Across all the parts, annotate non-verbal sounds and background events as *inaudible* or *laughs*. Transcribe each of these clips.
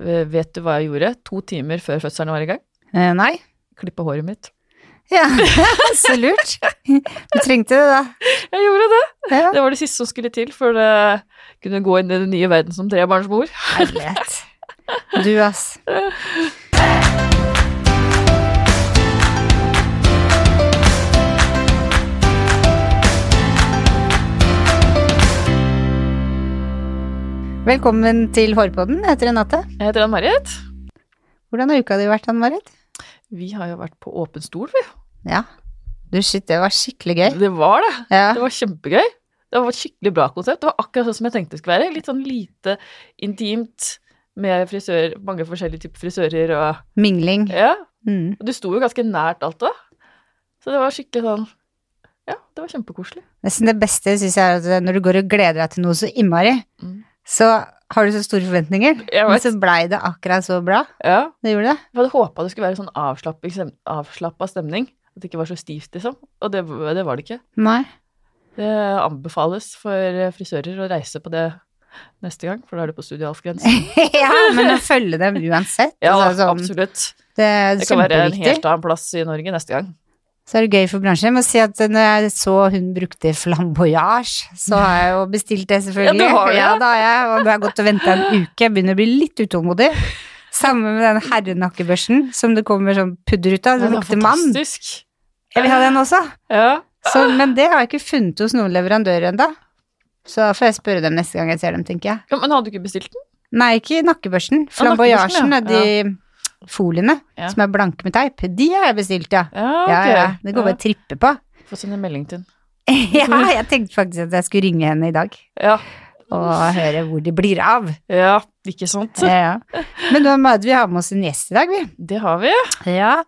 Eh, Vet du hva jeg gjorde to timer før fødselen var i gang? Eh, nei. Klippe håret mitt. Ja, *laughs* så lurt. Du trengte det, da. Jeg gjorde det! Ja. Det var det siste som skulle til for å kunne gå inn i den nye verden som trebarnsmor. Herlighet. Du, ass. *laughs* Velkommen til Hårpodden. Jeg heter Renate. Jeg heter Ann-Marit. Hvordan har uka di vært, Ann-Marit? Vi har jo vært på åpen stol, vi. Ja. Du, shit, det var skikkelig gøy. Det var det. Ja. Det var kjempegøy. Det var et skikkelig bra konsept. Det var akkurat sånn som jeg tenkte det skulle være. Litt sånn lite intimt med frisør, mange forskjellige typer frisører og Mingling. Ja. Mm. Og du sto jo ganske nært alt da. Så det var skikkelig sånn Ja, det var kjempekoselig. Nesten det beste syns jeg er at når du går og gleder deg til noe så innmari, Mm. Så har du så store forventninger. Jeg Men så blei det akkurat så bra. Ja. Det gjorde det. Jeg hadde håpa det skulle være sånn avslappa stemning. At det ikke var så stivt, liksom. Og det, det var det ikke. Nei. Det anbefales for frisører å reise på det neste gang, for da er du på studialfgrensen. *laughs* ja, men å følge dem uansett. Ja, altså, sånn, absolutt. det Det kan være en helt annen plass i Norge neste gang. Så er det gøy for bransjen. Jeg må si at når jeg så hun brukte flamboyage, så har jeg jo bestilt det, selvfølgelig. Ja, du har det. Ja, da har jeg, og nå har jeg gått og venta en uke. Jeg begynner å bli litt utålmodig. Samme med den herrenakkebørsten som det kommer sånn pudder ut av. Er lukter mann. Jeg vil ha den også. Ja. Så, men det har jeg ikke funnet hos noen leverandører ennå. Så da får jeg spørre dem neste gang jeg ser dem, tenker jeg. ja, Men hadde du ikke bestilt den? Nei, ikke nakkebørsten. Flamboyagen, ja. de foliene Ja. som er blanke med teip, de har jeg bestilt, ja. Ja, okay. Ja. Det går bare å trippe på. *laughs* Få sende melding til den. *laughs* ja, jeg tenkte faktisk at jeg skulle ringe henne i dag Ja. og høre hvor de blir av. ja, ikke sant? Ja. Men nå må vi ha med oss en gjest i dag, vi. Det har vi. Ja.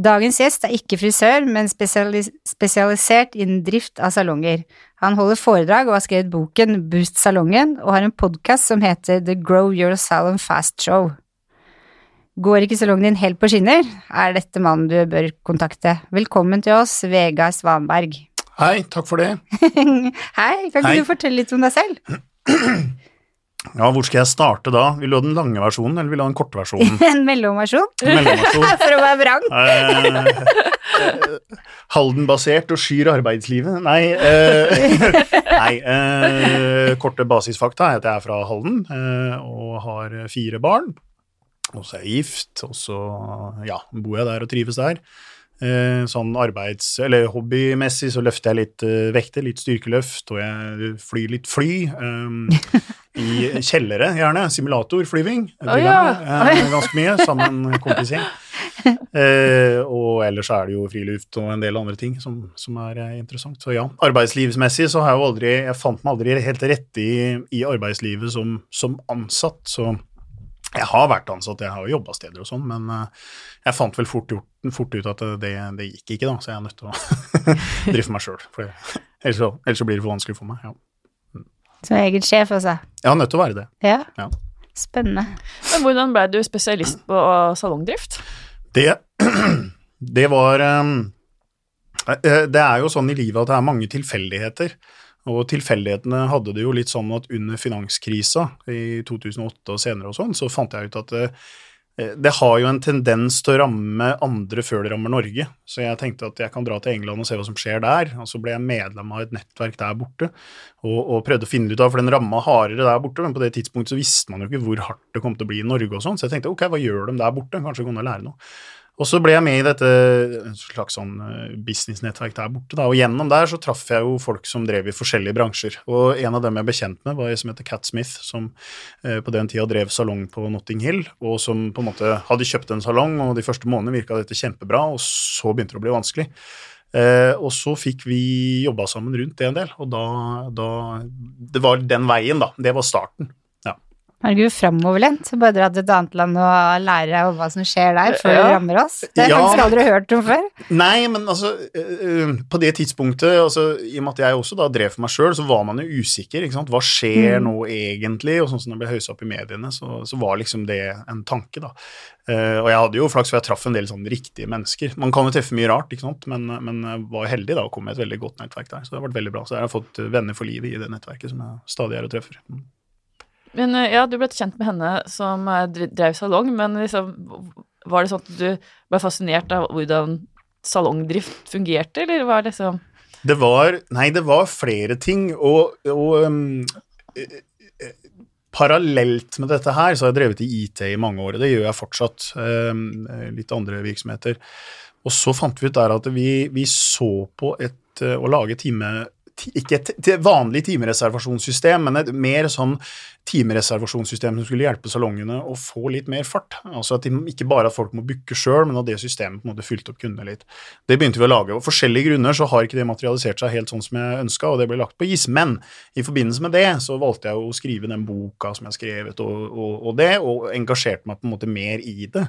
Dagens gjest er ikke frisør, men spesialis spesialisert innen drift av salonger. Han holder foredrag og har skrevet boken Boost salongen, og har en podkast som heter The Grow Your Salon Fast Show. Går ikke salongen din helt på skinner, er dette mannen du bør kontakte. Velkommen til oss, Vegard Svanberg. Hei, takk for det. *laughs* Hei, kan ikke du fortelle litt om deg selv? *clears throat* Ja, hvor skal jeg starte da? Vil du ha den lange versjonen, eller vil du ha den korte versjonen? *laughs* En mellomversjon? Mellomversjon. *laughs* For å være vrang. Eh, eh, Halden-basert og skyr arbeidslivet? Nei, eh, nei eh, korte basisfakta er at jeg er fra Halden eh, og har fire barn. Og så er jeg gift, og så ja, bor jeg der og trives der. Eh, sånn arbeids- eller hobbymessig så løfter jeg litt eh, vekter, litt styrkeløft, og jeg flyr litt fly. eh, I *laughs* kjellere, gjerne. Simulatorflyving. Oh, ja. eh, ganske mye, sammen med en kompisgjeng. *laughs* Eh, og ellers er det jo friluft og en del andre ting som, som er eh, interessant. Så ja, arbeidslivsmessig så har jeg jo aldri Jeg fant meg aldri helt rette i, i arbeidslivet som, som ansatt, så jeg har vært ansatt, jeg har jo jobba steder og sånn, men eh, jeg fant vel fort, gjort, fort ut at det, det gikk ikke, da, så jeg er nødt til å *laughs* drifte meg sjøl. Ellers, ellers så blir det for vanskelig for meg. Ja. Som egen sjef, altså. Jeg er nødt til å være det. Ja. Ja. Spennende. Men hvordan ble du spesialist på salongdrift? Det, *clears throat* det var um, eh, Det er jo sånn i livet at det er mange tilfeldigheter. Og tilfeldighetene hadde det jo litt sånn at under finanskrisa i 2008 og senere og sånn, så fant jeg ut at det, det har jo en tendens til å ramme andre før det rammer Norge. Så jeg tenkte at jeg kan dra til England og se hva som skjer der. Og så ble jeg medlem av et nettverk der borte og, og prøvde å finne ut av, for den ramma hardere der borte, men på det tidspunktet så visste man jo ikke hvor hardt det kom til å bli i Norge og sånn. Så jeg tenkte ok, hva gjør de der borte? Kanskje gå kunne lære noe. Og så ble jeg med i dette slags sånn eh, businessnettverk der borte, da. Og gjennom der så traff jeg jo folk som drev i forskjellige bransjer. Og en av dem jeg ble kjent med, var en som heter Cat Smith, som eh, på den tida drev salong på Notting Hill, og som på en måte hadde kjøpt en salong, og de første månedene virka dette kjempebra, og så begynte det å bli vanskelig. Eh, og så fikk vi jobba sammen rundt det en del, og da, da Det var den veien, da. Det var starten. Herregud, framoverlent. Bare dra til et annet land og lære om hva som skjer der, før Ja. det rammer oss. Det har jeg Ja. faktisk aldri hørt om før. Nei, men altså øh, øh, På det tidspunktet, altså, i og med at jeg også da drev for meg sjøl, så var man jo usikker. ikke sant? Hva skjer Mm. nå egentlig? Og sånn som det ble haussa opp i mediene, så, så var liksom det en tanke, da. Eh, og jeg hadde jo flaks, for jeg traff en del sånn riktige mennesker. Man kan jo treffe mye rart, ikke sant, men, men jeg var heldig da å komme med et veldig godt nettverk der. Så det har vært veldig bra. Så jeg har fått venner for livet i det nettverket som jeg stadig er og treffer. Mm. Men eh, ja, du ble kjent med henne som eh, drev salong, men liksom Var det sånn at du ble fascinert av hvordan salongdrift fungerte, eller var det liksom Det var Nei, det var flere ting, og, og um, eh, Parallelt med dette her så har jeg drevet i IT i mange år, og det gjør jeg fortsatt. Um, litt andre virksomheter. Og så fant vi ut der at vi, vi så på et å lage time ikke et vanlig timereservasjonssystem, men et mer sånn timereservasjonssystem som skulle hjelpe salongene å få litt mer fart. Altså at de, ikke bare at folk må booke sjøl, men at det systemet på en måte fylte opp kundene litt. Det begynte vi å lage. og forskjellige grunner så har ikke det materialisert seg helt sånn som jeg ønska, og det ble lagt på is. Men i forbindelse med det så valgte jeg å skrive den boka som jeg har skrevet, og, og, og det, og engasjerte meg på en måte mer i det.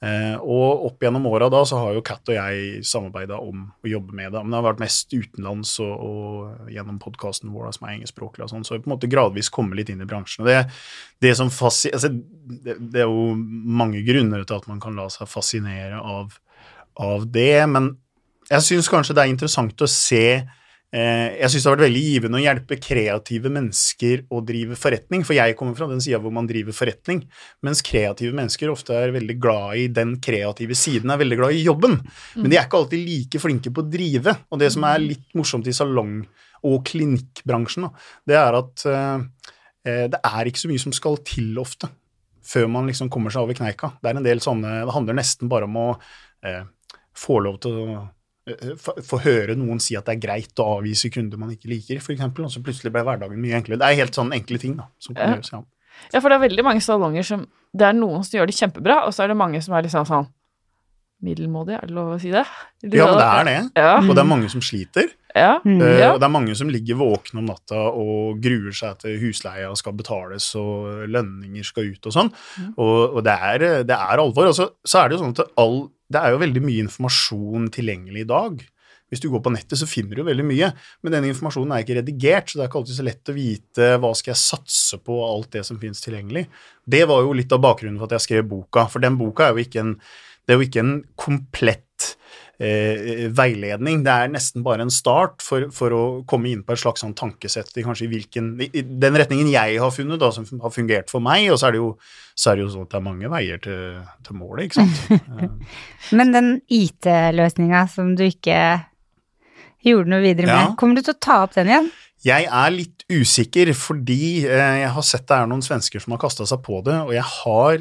Eh, og opp gjennom åra da så har jo Kat og jeg samarbeida om å jobbe med det. Men det har vært mest utenlands og, og gjennom podkasten vår som er engelskspråklig og sånn, så vi på en måte gradvis kommet litt inn i bransjen. Og det, det altså, det, det er jo mange grunner til at man kan la seg fascinere av, av det, men jeg syns kanskje det er interessant å se Eh, jeg syns det har vært veldig givende å hjelpe kreative mennesker å drive forretning, for jeg kommer fra den sida hvor man driver forretning, mens kreative mennesker ofte er veldig glad i den kreative siden, er veldig glad i jobben, men de er ikke alltid like flinke på å drive. Og det som er litt morsomt i salong- og klinikkbransjen, det er at eh, det er ikke så mye som skal til ofte før man liksom kommer seg over kneika. Det er en del sånne Det handler nesten bare om å eh, få lov til å eh, få få høre noen si at det er greit å avvise kunder man ikke liker, f.eks., og så plutselig ble hverdagen mye enklere. Det er helt sånne enkle ting da, som kan Ja. gjøres. Ja. Ja, for det er veldig mange salonger som Det er noen som gjør det kjempebra, og så er det mange som er liksom sånn middelmådige, er det lov å si det? ja, det er det. Ja. Og det er mange som sliter. ja. Mm. eh, Ja. Og det er mange som ligger våkne om natta og gruer seg til husleia skal betales og lønninger skal ut og sånn. Mm. Og, og det, er, det er alvor. Og så, så er det jo sånn at all, det er jo veldig mye informasjon tilgjengelig i dag. Hvis du går på nettet, så finner du veldig mye, men denne informasjonen er ikke redigert, så det er ikke alltid så lett å vite hva skal jeg satse på og alt det som finnes tilgjengelig. Det var jo litt av bakgrunnen for at jeg skrev boka, for den boka er jo ikke en, det er jo ikke en komplett eh, veiledning. Det er nesten bare en start for, for å komme inn på et slags sånn tankesett i kanskje hvilken i, den retningen jeg har funnet, da, som har fungert for meg. Og så er det jo, så er det jo sånn at det er mange veier til, til målet, ikke sant. *laughs* Men den IT-løsninga som du ikke gjorde noe videre med, Ja. kommer du til å ta opp den igjen? Jeg er litt usikker fordi eh, jeg har sett det er noen svensker som har kasta seg på det, og jeg har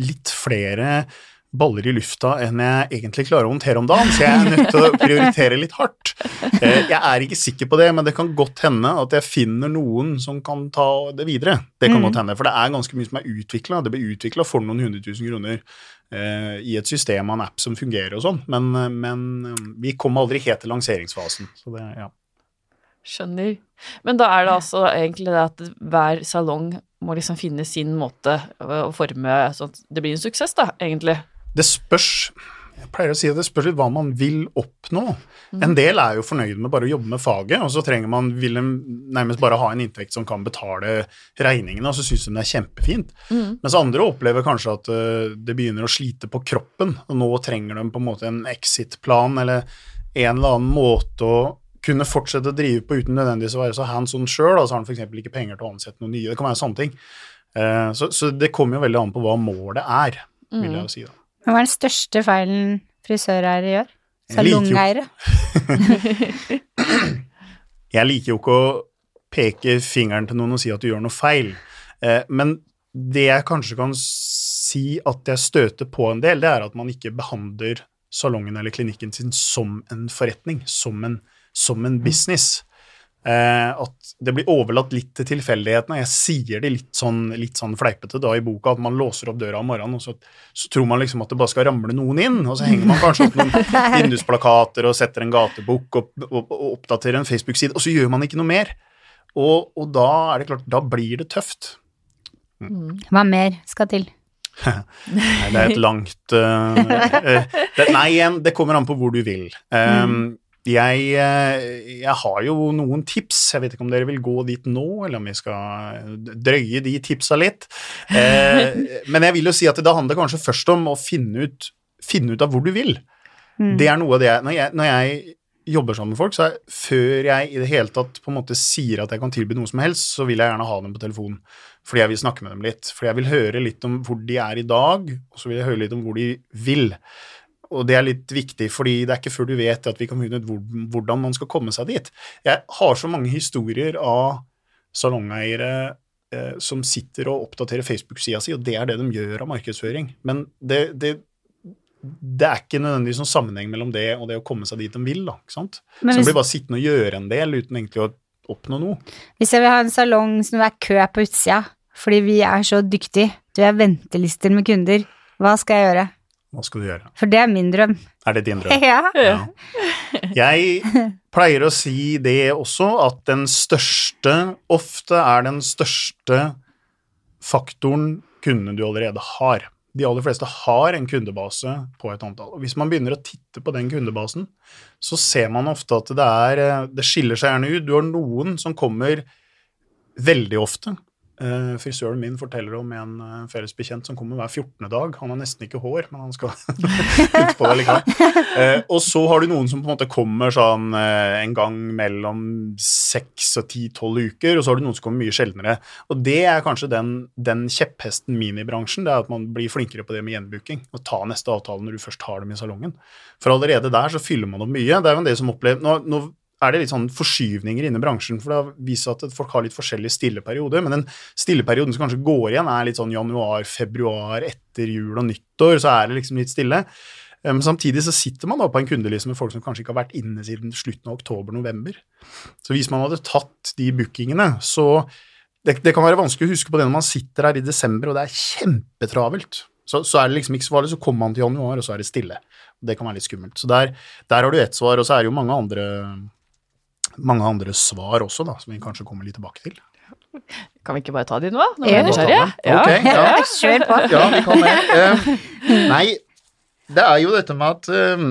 litt flere baller i lufta enn jeg egentlig klarer å håndtere om dagen, så jeg er nødt til å prioritere litt hardt. Eh, jeg er ikke sikker på det, men det kan godt hende at jeg finner noen som kan ta det videre. Det kan Mm. godt hende, for det er ganske mye som er utvikla. Det blir utvikla for noen hundre tusen kroner eh, i et system av en app som fungerer og sånn, men, eh, men eh, vi kom aldri helt til lanseringsfasen. Så det, ja. Skjønner. Men da er det altså egentlig det at hver salong må liksom finne sin måte å forme sånn at det blir en suksess, da, egentlig. Det spørs Jeg pleier å si at det spørs litt hva man vil oppnå. En del er jo fornøyd med bare å jobbe med faget, og så trenger man, vil nærmest bare ha en inntekt som kan betale regningene, og så syns de det er kjempefint. Mm. Mens andre opplever kanskje at eh, det begynner å slite på kroppen, og nå trenger de på en måte en exit-plan eller en eller annen måte å kunne fortsette å drive på uten nødvendigvis å være så hands on sjøl, så har han f.eks. ikke penger til å ansette noen nye. Det kan være sånne ting. Eh, Så, så det kommer jo veldig an på hva målet er, vil jeg jo si. da. Men Hva er den største feilen frisøreiere gjør? Salongeiere? *laughs* Jeg liker jo ikke å peke fingeren til noen og si at du gjør noe feil, eh, men det jeg kanskje kan si at jeg støter på en del, det er at man ikke behandler salongen eller klinikken sin som en forretning, som en, som en business. Eh, at det blir overlatt litt til tilfeldighetene. Jeg sier det litt sånn, litt sånn fleipete da i boka, at man låser opp døra om morgenen, og så, så tror man liksom at det bare skal ramle noen inn, og så henger man kanskje opp noen *laughs* vindusplakater og setter en gatebukk og, og, og oppdaterer en Facebook-side, og så gjør man ikke noe mer. Og, og da er det klart, da blir det tøft. Hva mer skal til? *laughs* Nei, det er et langt uh, uh, det, Nei, igjen, det kommer an på hvor du vil. Um, jeg, eh, jeg har jo noen tips. Jeg vet ikke om dere vil gå dit nå, eller om vi skal drøye de tipsa litt. Eh, *laughs* men jeg vil jo si at det handler kanskje først om å finne ut, finne ut av hvor du vil. Mm. Det er noe av det jeg når, jeg når jeg jobber sammen med folk, så er før jeg i det hele tatt på en måte sier at jeg kan tilby noe som helst, så vil jeg gjerne ha dem på telefon. fordi jeg vil snakke med dem litt. Fordi jeg vil høre litt om hvor de er i dag, og så vil jeg høre litt om hvor de vil. Og det er litt viktig, fordi det er ikke før du vet at vi kan finne ut hvordan man skal komme seg dit. Jeg har så mange historier av salongeiere eh, som sitter og oppdaterer Facebook-sida si, og det er det de gjør av markedsføring. Men det, det, det er ikke nødvendigvis noen sammenheng mellom det og det å komme seg dit de vil. da, ikke sant? Hvis... så de blir bare sittende og gjøre en del uten egentlig å oppnå noe. Hvis jeg vil ha en salong som det er kø på utsida, fordi vi er så dyktige, du har ventelister med kunder, hva skal jeg gjøre? Hva skal du gjøre? For det er min drøm. Er det din drøm? *laughs* Ja. Ja. Jeg pleier å si det også, at den største, ofte er den største faktoren kundene du allerede har. De aller fleste har en kundebase på et antall. Og hvis man begynner å titte på den kundebasen, så ser man ofte at det er eh, Det skiller seg gjerne ut. Du har noen som kommer veldig ofte. Eh, frisøren min forteller om en uh, felles bekjent som kommer hver 14. dag. Han har nesten ikke hår, men han skal *laughs* ut på det likevel. Uh, og så har du noen som på en måte kommer sånn eh, en gang mellom seks og ti-tolv uker, og så har du noen som kommer mye sjeldnere. Og det er kanskje den, den kjepphesten min i bransjen, det er at man blir flinkere på det med gjenbooking. Og ta neste avtale når du først har dem i salongen. For allerede der så fyller man opp mye. Det er jo en del som opplever nå, nå er det litt sånn forskyvninger inne i bransjen, for det seg at folk har litt forskjellige stilleperioder. men den stilleperioden som kanskje går igjen, er litt sånn januar, februar, etter jul og nyttår, så er det liksom litt stille. Eh, Men samtidig så sitter man da på en kundeliste med folk som kanskje ikke har vært inne siden slutten av oktober-november. Så hvis man hadde tatt de bookingene, så det, det kan være vanskelig å huske på det når man sitter her i desember og det er kjempetravelt. Så, så er det liksom ikke så farlig, så kommer man til januar, og så er det stille. Det kan være litt skummelt. Så der, der har du ett svar, og så er det jo mange andre, mange andre svar også, da, som vi kanskje kommer litt tilbake til. Kan vi ikke bare ta de nå? Nå er Ja. jeg nysgjerrig. Ok, ja. Kjør på. Ja, vi kan det. Eh, nei, det er jo dette med at eh,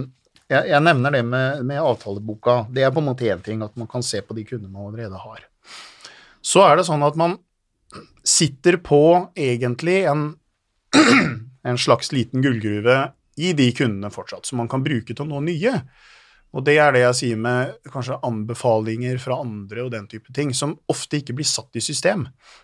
jeg, jeg nevner det med, med avtaleboka. Det er på en måte én ting, at man kan se på de kundene man allerede har. Så er det sånn at man sitter på egentlig en, *clears throat* en slags liten gullgruve i de kundene fortsatt, som man kan bruke til å nå nye. Og det er det jeg sier med kanskje anbefalinger fra andre og den type ting, som ofte ikke blir satt i system.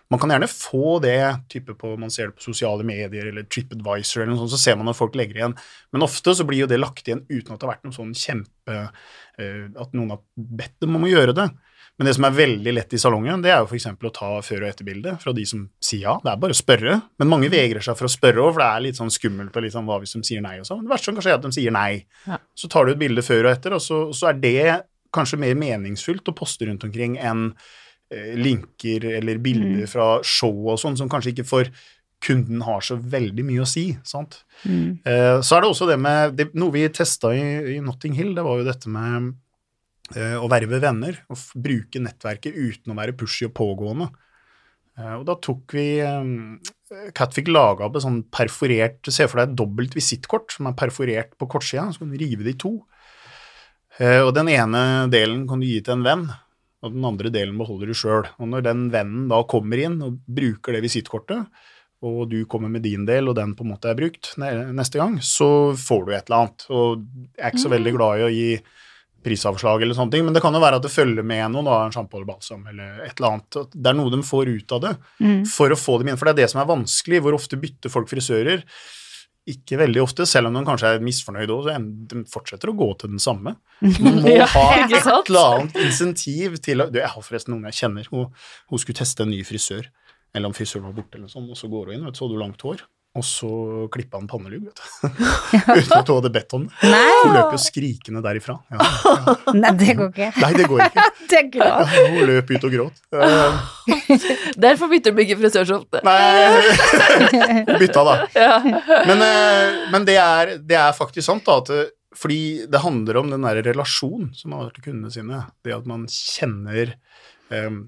Man kan gjerne få det type på man ser det på sosiale medier eller TripAdvisor eller noe sånt, så ser man at folk legger igjen. Men ofte så blir jo det lagt igjen uten at det har vært noen sånn kjempe eh, At noen har bedt dem om å gjøre det. Men det som er veldig lett i salongen, det er jo f.eks. å ta før- og etterbilde fra de som sier ja. Det er bare å spørre. Men mange vegrer seg for å spørre òg, for det er litt sånn skummelt og litt sånn hva hvis de sier nei og sånn. Det verste som kan skje, er at de sier nei. Ja. Så tar du et bilde før og etter, og så, så er det kanskje mer meningsfullt å poste rundt omkring enn eh, linker eller bilder fra show og sånn, som kanskje ikke får kunden har så veldig mye å si. sant? Mm. Eh, Så er det også det med det, Noe vi testa i, i Notting Hill, det var jo dette med å verve venner. Og bruke nettverket uten å være pushy og pågående. Eh, og da tok vi eh, Cat fikk laga opp et sånn perforert Se for deg et dobbelt visittkort som er perforert på kortsida, så kan du rive det i to. Eh, og den ene delen kan du gi til en venn, og den andre delen beholder du sjøl. Og når den vennen da kommer inn og bruker det visittkortet, og du kommer med din del, og den på en måte er brukt neste gang, så får du et eller annet. Og jeg er ikke så veldig glad i å gi prisavslag eller sånne ting, men det kan jo være at det følger med noe, da, en sjampo eller balsam eller et eller annet. Det er noe de får ut av det Mm. for å få dem inn. For det er det som er vanskelig. Hvor ofte bytter folk frisører? Ikke veldig ofte, selv om de kanskje er misfornøyde òg, så de fortsetter å gå til den samme. *laughs* Man må Ja, ha et eller annet insentiv til å du, Jeg har forresten noen jeg kjenner. Hun, hun skulle teste en ny frisør, eller om frisøren var borte, eller sånt, og så går hun inn, vet du, så hadde hun langt hår. Og så klippa han pannelugg, vet du. *laughs* *laughs* Uten at hun hadde bedt om det. Nei. Hun løp jo skrikende derifra. Ja, ja. *laughs* Nei, det går ikke. Nei, det går ikke. Det er Ja, glad. hun løp ut og gråt. Eh, Derfor bytter du ikke frisør så ofte. Nei, hun bytta da. Ja. Men, eh, men det, er, det er faktisk sant, da. At fordi det handler om den der relasjonen som man har til kundene sine. Det at man kjenner eh, man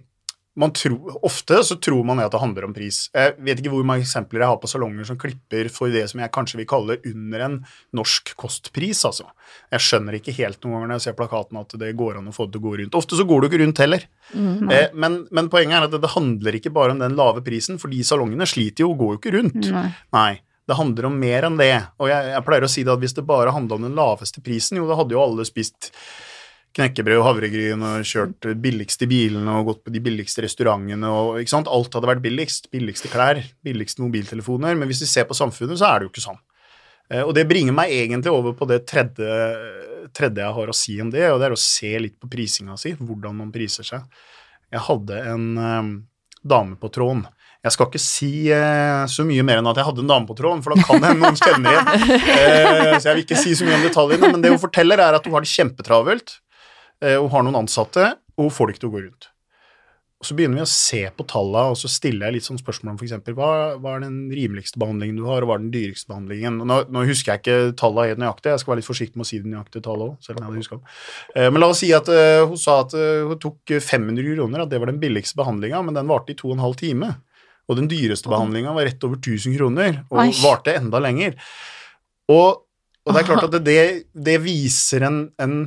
tror, Ofte så tror man at det handler om pris. Jeg vet ikke hvor mange eksempler jeg har på salonger som klipper for det som jeg kanskje vil kalle under en norsk kostpris, altså. Jeg skjønner ikke helt noen ganger når jeg ser plakaten at det går an å få det til å gå rundt. Ofte så går det jo ikke rundt heller. Eh, men, men poenget er at det, det handler ikke bare om den lave prisen, for de salongene sliter jo og går jo ikke rundt. Nei. Nei. Det handler om mer enn det. Og jeg, jeg pleier å si det at hvis det bare handla om den laveste prisen, jo, da hadde jo alle spist knekkebrød og havregryn og kjørt billigste bilene og gått på de billigste restaurantene og ikke sant. Alt hadde vært billigst. Billigste klær, billigste mobiltelefoner. Men hvis vi ser på samfunnet, så er det jo ikke sånn. Eh, og det bringer meg egentlig over på det tredje, tredje jeg har å si om det, og det er å se litt på prisinga si, hvordan man priser seg. Jeg hadde en um, dame på tråden. Jeg skal ikke si eh, så mye mer enn at jeg hadde en dame på tråden, for da kan det hende noen kjenner igjen. *laughs* Eh, så jeg vil ikke si så mye om detaljene, men det hun forteller, er at hun har det kjempetravelt. Hun har noen ansatte, og hun får det ikke til å gå rundt. Og Så begynner vi å se på tallene, og så stiller jeg litt sånn spørsmål om f.eks. Hva, hva er den rimeligste behandlingen du har, og hva er den dyreste behandlingen? Nå, nå husker jeg ikke tallene helt nøyaktig, jeg skal være litt forsiktig med å si det nøyaktige tallet òg, selv om jeg hadde huska dem. Eh, men la oss si at uh, hun sa at hun tok 500 kroner, at det var den billigste behandlinga, men den varte i to og en halv time. Og den dyreste behandlinga var rett over 1000 kroner, og Oi. varte enda lenger. Og, og det er klart at det, det viser en, en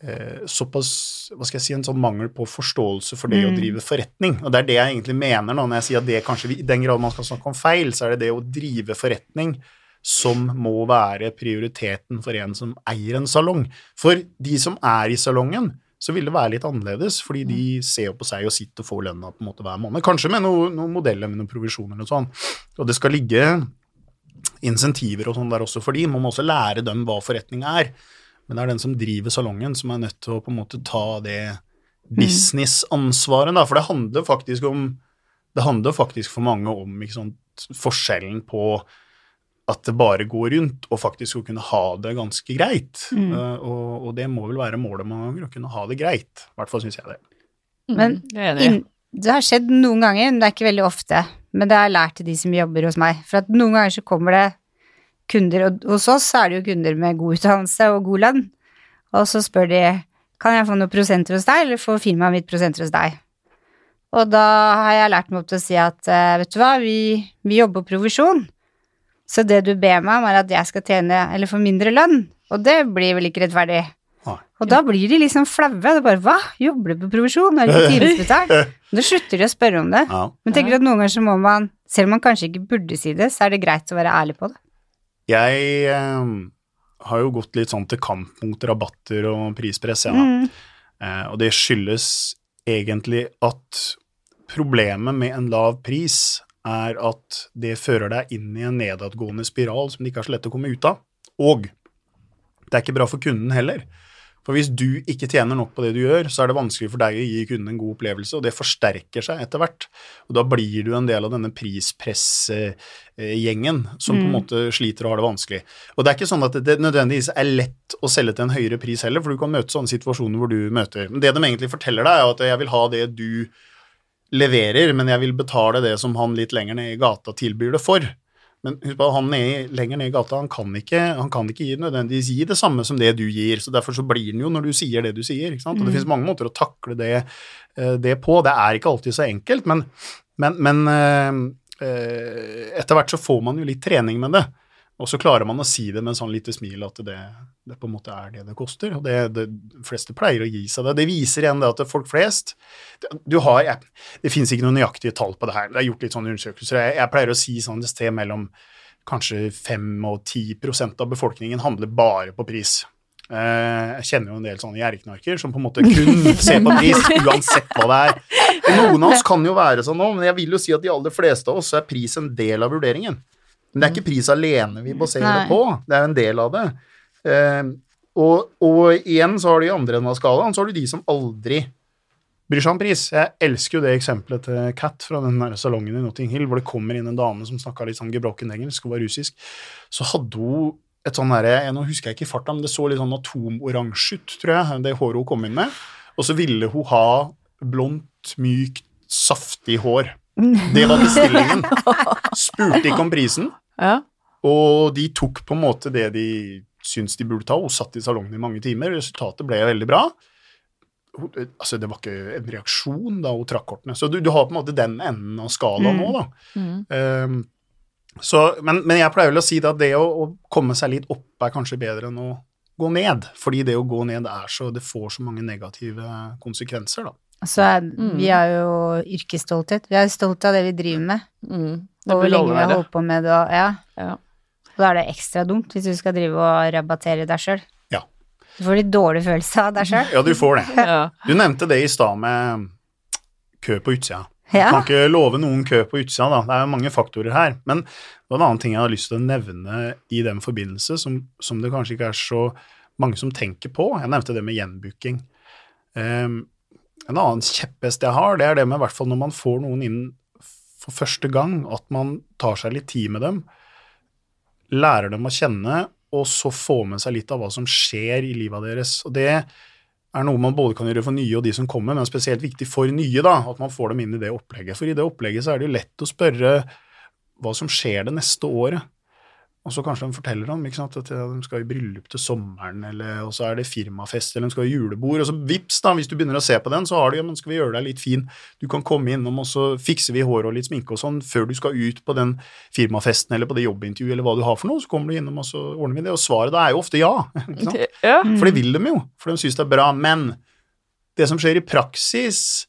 eh, såpass hva skal jeg si, en sånn mangel på forståelse for det å Mm. drive forretning. Og det er det jeg egentlig mener nå, når jeg sier at det kanskje i den grad man skal snakke om feil, så er det det å drive forretning som må være prioriteten for en som eier en salong. For de som er i salongen, så vil det være litt annerledes, fordi de ser jo på seg og sitter og får lønna på en måte hver måned. Kanskje med noen noen modeller med noen provisjoner eller noe sånt. Og det skal ligge insentiver og sånn der også for de. Man må også lære dem hva forretning er. Men det er den som driver salongen, som er nødt til å på en måte ta det businessansvaret, da. For det handler faktisk om Det handler faktisk for mange om ikke sant, forskjellen på at det bare går rundt, og faktisk å kunne ha det ganske greit. Mm. Uh, og, og det må vel være målet mange ganger, å kunne ha det greit. I hvert fall syns jeg det. Men Mm, enig. inn, det har skjedd noen ganger, men det er ikke veldig ofte. Men det har jeg lært til de som jobber hos meg. For at noen ganger så kommer det kunder, og hos oss er det jo kunder med god utdannelse og god lønn. Og så spør de kan jeg få noen prosenter hos deg, eller får firmaet mitt prosenter hos deg. Og da har jeg lært meg opp til å si at eh, vet du hva, vi, vi jobber på provisjon. Så det du ber meg om, er at jeg skal tjene eller få mindre lønn. Og det blir vel ikke rettferdig. Og da blir de liksom flaue. Det er bare hva, jobber du på provisjon, er du ikke timesbetalt? *laughs* Da slutter de å spørre om det. Ja. Men tenker du at noen ganger så må man, selv om man kanskje ikke burde si det, så er det greit å være ærlig på det. Jeg eh, har jo gått litt sånn til kamp mot rabatter og prispress, jeg, da. Mm. Eh, og det skyldes egentlig at problemet med en lav pris er at det fører deg inn i en nedadgående spiral som det ikke er så lett å komme ut av. Og det er ikke bra for kunden heller. For hvis du ikke tjener nok på det du gjør, så er det vanskelig for deg å gi kunden en god opplevelse, og det forsterker seg etter hvert. Og da blir du en del av denne prispressgjengen som på en Mm. måte sliter og har det vanskelig. Og det er ikke sånn at det nødvendigvis er lett å selge til en høyere pris heller, for du kan møte sånne situasjoner hvor du møter Men det de egentlig forteller deg, er at jeg vil ha det du leverer, men jeg vil betale det som han litt lenger ned i gata tilbyr det for. Men husk på han ned, lenger ned i gata, han kan ikke, han kan ikke gi, nødvendigvis gi det samme som det du gir, så derfor så blir han jo når du sier det du sier. ikke sant? Og det Mm. finnes mange måter å takle det, eh, det på. Det er ikke alltid så enkelt, men, men, men eh, eh, etter hvert så får man jo litt trening med det. Og så klarer man å si det med en sånn lite smil at det, det på en måte er det det koster. Og det, det de fleste pleier å gi seg det. Det viser igjen det at folk flest du har, jeg, Det finnes ikke noen nøyaktige tall på det her. Det er gjort litt sånne undersøkelser. Jeg, jeg pleier å si sånn et sted mellom kanskje 5 og 10% av befolkningen handler bare på pris. Eh, jeg kjenner jo en del sånne gjerriknarker som på en måte kun *laughs* ser på pris, uansett hva det er. Og noen av oss kan jo være sånn nå, men jeg vil jo si at de aller fleste av oss er pris en del av vurderingen. Men det er ikke pris alene vi baserer det på, det er en del av det. Eh, og, og igjen så har du i andre enden av skalaen, så har du de som aldri bryr seg om pris. Jeg elsker jo det eksempelet til Cat fra den der salongen i Notting Hill, hvor det kommer inn en dame som snakka litt sånn gebrokken engelsk og var russisk. Så hadde hun et sånn derre Nå husker jeg ikke farta, men det så litt sånn atomoransje ut, tror jeg, det håret hun kom inn med. Og så ville hun ha blondt, mykt, saftig hår. Det var bestillingen. *laughs* Spurte ikke om prisen. Ja. Og de tok på en måte det de syntes de burde ta, og satt i salongen i mange timer. Resultatet ble veldig bra. Altså, det var ikke en reaksjon da hun trakk kortene. Så du, du har på en måte den enden av skalaen Mm. nå, da. Mm. Um, så, men, men jeg pleier vel å si det at det å, å komme seg litt opp er kanskje bedre enn å gå ned. Fordi det å gå ned er så Det får så mange negative konsekvenser, da. Så er, Mm. vi har jo yrkesstolthet. Vi er stolte av det vi driver med, Mm. Det og hvor lenge vi har holdt på med det, og ja. Ja. Og da er det ekstra dumt hvis du skal drive og rabattere deg sjøl. Du får litt dårlig følelse av deg *laughs* sjøl. Ja, du får det. Ja. Du nevnte det i stad med kø på utsida. Ja. Kan ikke love noen kø på utsida, da. Det er mange faktorer her. Men det var en annen ting jeg har lyst til å nevne i den forbindelse, som, som det kanskje ikke er så mange som tenker på. Jeg nevnte det med gjenbooking. Um, en annen kjepphest jeg har, det er det med hvert fall når man får noen inn for første gang, at man tar seg litt tid med dem, lærer dem å kjenne, og så får med seg litt av hva som skjer i livet deres. Og det er noe man både kan gjøre for nye og de som kommer, men spesielt viktig for nye, da, at man får dem inn i det opplegget. For i det opplegget så er det jo lett å spørre hva som skjer det neste året. Og så kanskje de forteller om sant, at de skal i bryllup til sommeren, eller, og så er det firmafest, eller de skal i julebord. Og så vips, da, hvis du begynner å se på den, så har du ja, men skal vi gjøre deg litt fin. Du kan komme innom, og så fikser vi hår og litt sminke og sånn før du skal ut på den firmafesten eller på det jobbintervjuet eller hva du har for noe. Så kommer du innom, og så ordner vi det. Og svaret da er jo ofte ja. *laughs* ikke? Ja. For det vil de jo, for de syns det er bra. Men det som skjer i praksis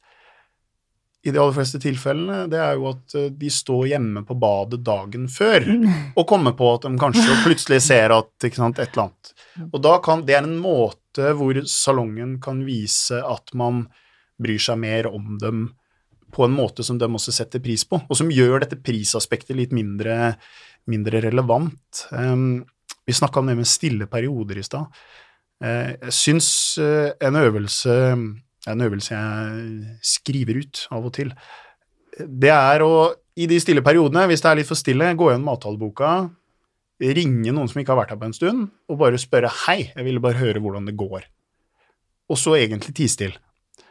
i de aller fleste tilfellene, det er jo at eh, de står hjemme på badet dagen før og kommer på at de kanskje *laughs* plutselig ser at sant, et eller annet. Og da kan, Det er en måte hvor salongen kan vise at man bryr seg mer om dem på en måte som de også setter pris på, og som gjør dette prisaspektet litt mindre, mindre relevant. Um, vi snakka om det med stille perioder i stad. Uh, jeg syns uh, en øvelse en øvelse jeg skriver ut av og til. Det er å, i de stille periodene, hvis det er litt for stille, gå gjennom avtaleboka, ringe noen som ikke har vært her på en stund, og bare spørre 'hei, jeg ville bare høre hvordan det går'. Og så egentlig tie stille.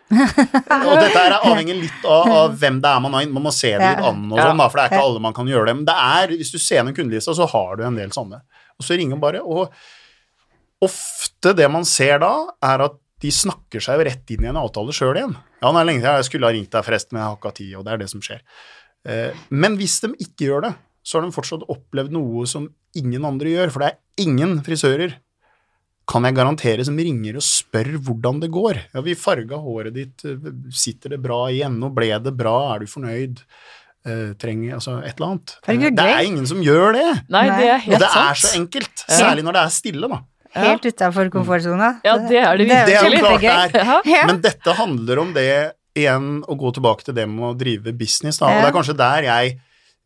og dette er avhengig litt av, av, hvem det er man har inn. Man må se det litt an, og sånn, for det er ikke alle man kan gjøre det. Men det er, hvis du ser gjennom kundelista, så har du en del sånne. Og så ringer man bare. Og ofte det man ser da, er at de snakker seg jo rett inn i en avtale sjøl igjen. Ja, det er lenge siden jeg skulle ha ringt deg forresten, men jeg har ikke hatt tid, og det er det som skjer. Eh, men hvis de ikke gjør det, så har de fortsatt opplevd noe som ingen andre gjør, for det er ingen frisører, kan jeg garantere, som ringer og spør hvordan det går. Ja, vi farga håret ditt, sitter det bra igjen, nå ble det bra, er du fornøyd? Uh, trenger altså et eller annet. Det, det er ingen som gjør det. Nei, det er helt sant. Og det er så enkelt, særlig når det er stille, da. Helt utafor komfortsona. Ja, det er det Det er klart det er. Ja. Men dette handler om det igjen, å gå tilbake til det med å drive business, da. Og det er kanskje der jeg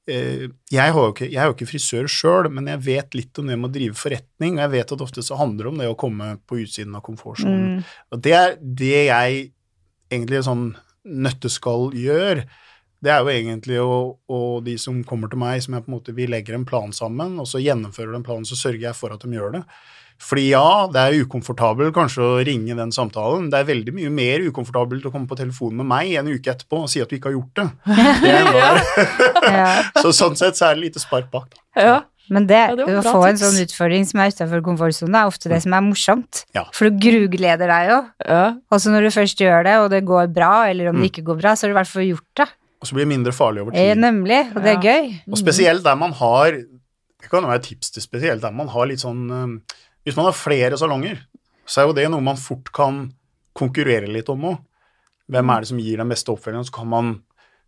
eh, jeg, har jo ikke, jeg er jo ikke frisør sjøl, men jeg vet litt om det med å drive forretning, og jeg vet at ofte så handler det om det å komme på utsiden av komfortsonen. Mm. Og det er det jeg egentlig sånn nøtteskall gjør. Det er jo egentlig å, og de som kommer til meg, som jeg på en måte, vi legger en plan sammen, og så gjennomfører den planen, så sørger jeg for at de gjør det. Fordi ja, det er ukomfortabelt kanskje å ringe den samtalen. Det er veldig mye mer ukomfortabelt å komme på telefonen med meg en uke etterpå og si at du ikke har gjort det. *laughs* det *laughs* så sånn sett så er det lite spark bak. Da. Ja. Men det, Ja, det å få en sånn utfordring som er utafor komfortsonen, er ofte det som er morsomt. Ja. For du grugleder deg jo. ja. Og så når du først gjør det, og det går bra, eller om Mm. det ikke går bra, så har du i hvert fall gjort det. Og så blir det mindre farlig over Eh, tid. nemlig. Og det er Ja. gøy. Og spesielt der man har Det kan jo være tips til spesielt der man har litt sånn Hvis man har flere salonger, så er jo det noe man fort kan konkurrere litt om òg. Hvem er det som gir den beste oppfølgingen? Så kan man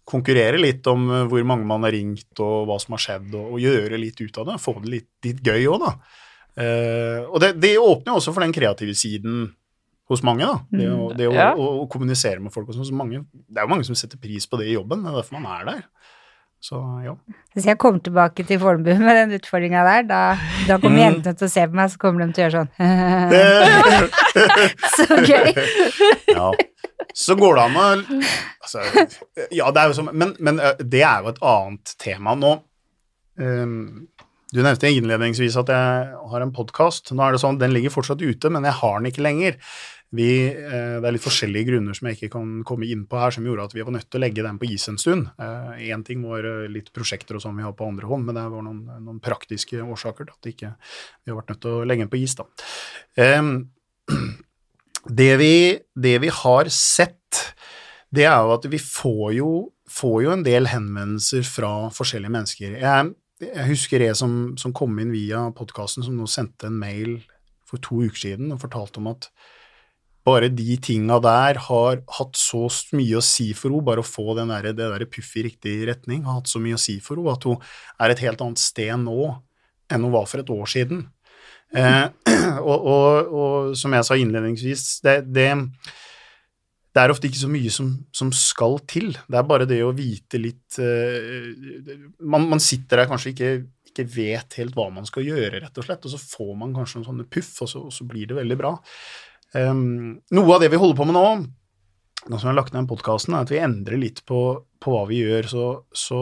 konkurrere litt om eh, hvor mange man har ringt, og hva som har skjedd, og, og gjøre litt ut av det. Få det litt, litt gøy òg, da. Uh, og det, det åpner jo også for den kreative siden hos mange, da. Det, å, det å, Ja. å, å kommunisere med folk sånn. Så mange, det er jo mange som setter pris på det i jobben. Det er derfor man er der. Så ja. Hvis jeg kommer tilbake til Fornebu med den utfordringa der, da, da kommer Mm. jentene til å se på meg, så kommer de til å gjøre sånn. *laughs* Så gøy. ja. Så går det an å altså, Ja, det er jo som men, men eh, det er jo et annet tema nå. Um, du nevnte innledningsvis at jeg har en podkast. Nå er det sånn, Den ligger fortsatt ute, men jeg har den ikke lenger. Vi, eh, det er litt forskjellige grunner som jeg ikke kan komme inn på her, som gjorde at vi var nødt til å legge den på is en stund. Én ting var eh, litt prosjekter og sånn vi har på andre hånd, men det var noen, noen praktiske årsaker til at ikke, vi har vært nødt til å legge den på is. da. *clears throat* Det, vi, det vi har sett, det er jo at vi får jo, får jo en del henvendelser fra forskjellige mennesker. Jeg, jeg husker jeg som, som kom inn via podkasten, som nå sendte en mail for to uker siden og fortalte om at bare de tinga der har hatt så mye å si for henne, bare å få den der, det der puff i riktig retning, har hatt så mye å si for henne, at hun er et helt annet sted nå enn hun var for et år siden. Eh, *clears throat* og, og, og som jeg sa innledningsvis, det, det, det er ofte ikke så mye som, som, skal til. Det er bare det å vite litt eh, man, man, sitter der kanskje ikke, ikke, vet helt hva man skal gjøre, rett og slett, og så får man kanskje noen sånne puff, og så, og så blir det veldig bra. Um, noe av det vi holder på med nå, nå som jeg har lagt ned podkasten, er at vi endrer litt på, på hva vi gjør. Så, så,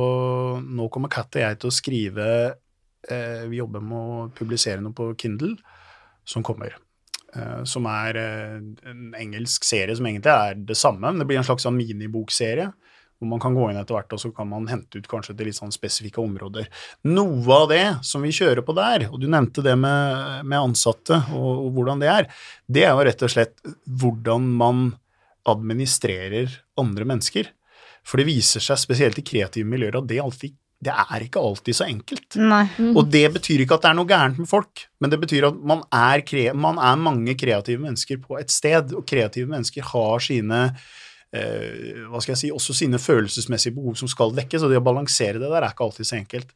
nå kommer Kat og jeg til å skrive eh, Vi jobber med å publisere noe på Kindle som kommer. Eh, som er eh, en engelsk serie som egentlig er det samme, men det blir en slags sånn minibokserie. Hvor man kan gå inn etter hvert, og så kan man hente ut kanskje til litt sånn spesifikke områder. Noe av det som vi kjører på der, og du nevnte det med, med ansatte og, og, hvordan det er, det er jo rett og slett hvordan man administrerer andre mennesker. For det viser seg, spesielt i kreative miljøer, at det alltid det er ikke alltid så enkelt. Mm. Og det betyr ikke at det er noe gærent med folk, men det betyr at man er, man er mange kreative mennesker på et sted, og kreative mennesker har sine hva skal jeg si, også sine følelsesmessige behov som skal dekkes, og det å balansere det der er ikke alltid så enkelt.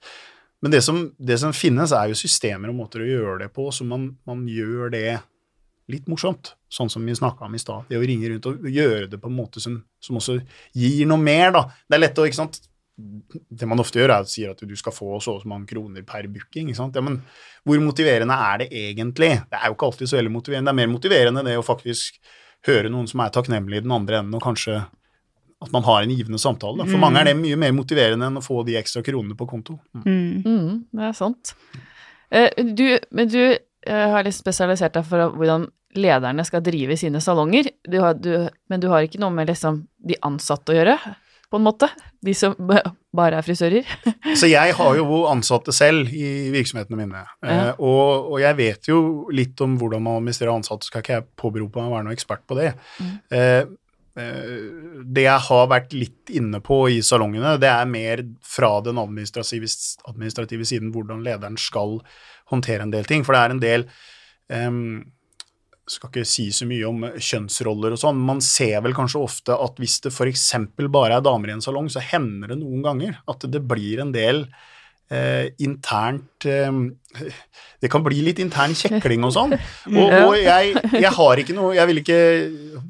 Men det som, det som finnes, er jo systemer og måter å gjøre det på, så man, man gjør det litt morsomt, sånn som vi snakka om i stad. Det å ringe rundt og gjøre det på en måte som, som også gir noe mer, da. Det er lett å, ikke sant det man ofte gjør, er å si at du skal få så og så mange kroner per booking. Ja, men hvor motiverende er det egentlig? Det er jo ikke alltid så veldig motiverende. Det er mer motiverende det å faktisk høre noen som er takknemlig i den andre enden, og kanskje at man har en givende samtale. For mm. mange er det mye mer motiverende enn å få de ekstra kronene på konto. Mm. Mm, det er sant. Eh, du, men du eh, har litt spesialisert deg for hvordan lederne skal drive sine salonger, du har, du, men du har ikke noe med liksom de ansatte å gjøre? På en måte? De som bare er frisører? *laughs* så jeg har jo ansatte selv i virksomhetene mine, ja. eh, og, og, jeg vet jo litt om hvordan man administrerer ansatte, skal ikke jeg påberope meg å være noen ekspert på det. Mm. Eh, eh, det jeg har vært litt inne på i salongene, det er mer fra den administrative, administrative siden hvordan lederen skal håndtere en del ting. For det er en del um, skal ikke si så mye om kjønnsroller og sånn, man ser vel kanskje ofte at hvis det f.eks. bare er damer i en salong, så hender det noen ganger at det blir en del eh, internt eh, Det kan bli litt intern kjekling og sånn. *laughs* Og, og jeg, jeg, har ikke noe Jeg vil ikke